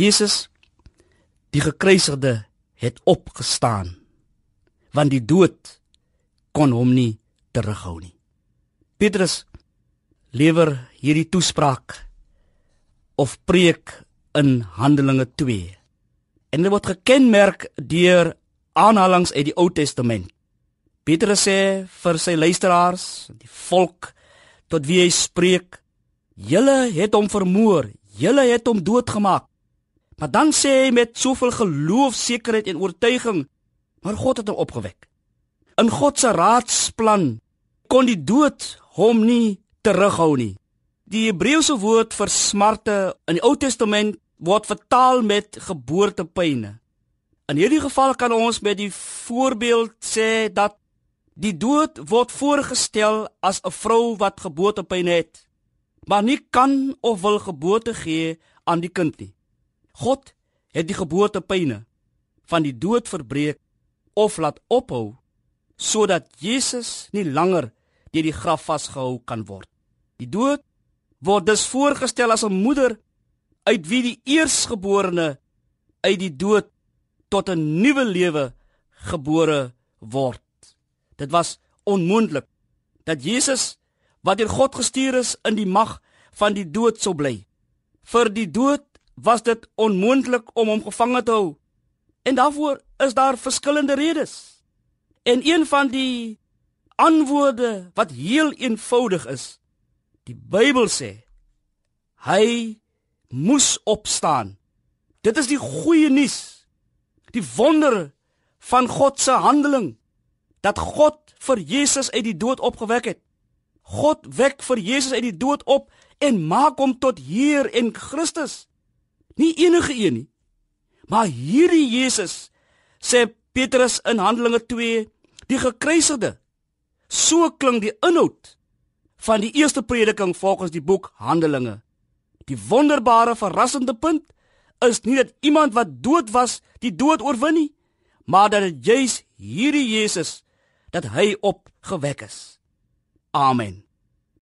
Jesus die gekruisigde het opgestaan want die dood kon hom nie terughou nie. Petrus lewer hierdie toespraak of preek in Handelinge 2. En dit word gekenmerk deur aanhalinge uit die Ou Testament. Petrus sê vir sy luisteraars, die volk tot wie hy spreek, julle het hom vermoor, julle het hom doodgemaak. Maar dan sê hy met soveel geloofsekerheid en oortuiging, maar God het hom opgewek. In God se raadsplan kon die dood hom nie terughou nie. Die Hebreëse woord vir smarte in die Ou Testament word vertaal met geboortepyne. In hierdie geval kan ons met die voorbeeld sê dat die dood word voorgestel as 'n vrou wat geboortepyne het, maar nie kan of wil geboorte gee aan die kind nie. God het die geboortepyne van die dood verbreek of laat ophou sodat Jesus nie langer deur die graf vasgehou kan word. Die dood word dus voorgestel as 'n moeder uit wie die eersgeborene uit die dood tot 'n nuwe lewe gebore word. Dit was onmoontlik dat Jesus wat deur God gestuur is in die mag van die dood sou bly. Vir die dood was dit onmoontlik om hom gevange te hou. En daarvoor is daar verskillende redes. En een van die antwoorde wat heel eenvoudig is, die Bybel sê hy moes opstaan. Dit is die goeie nuus. Die wonder van God se handeling dat God vir Jesus uit die dood opgewek het. God wek vir Jesus uit die dood op en maak hom tot Heer en Christus. Nie enige een nie. Maar hierdie Jesus sê Petrus in Handelinge 2, die gekruisigde. So klink die inhoud van die eerste prediking volgens die boek Handelinge. Die wonderbare verrassende punt is nie dat iemand wat dood was, die dood oorwin nie, maar dat dit juis hierdie Jesus dat hy opgewek is. Amen.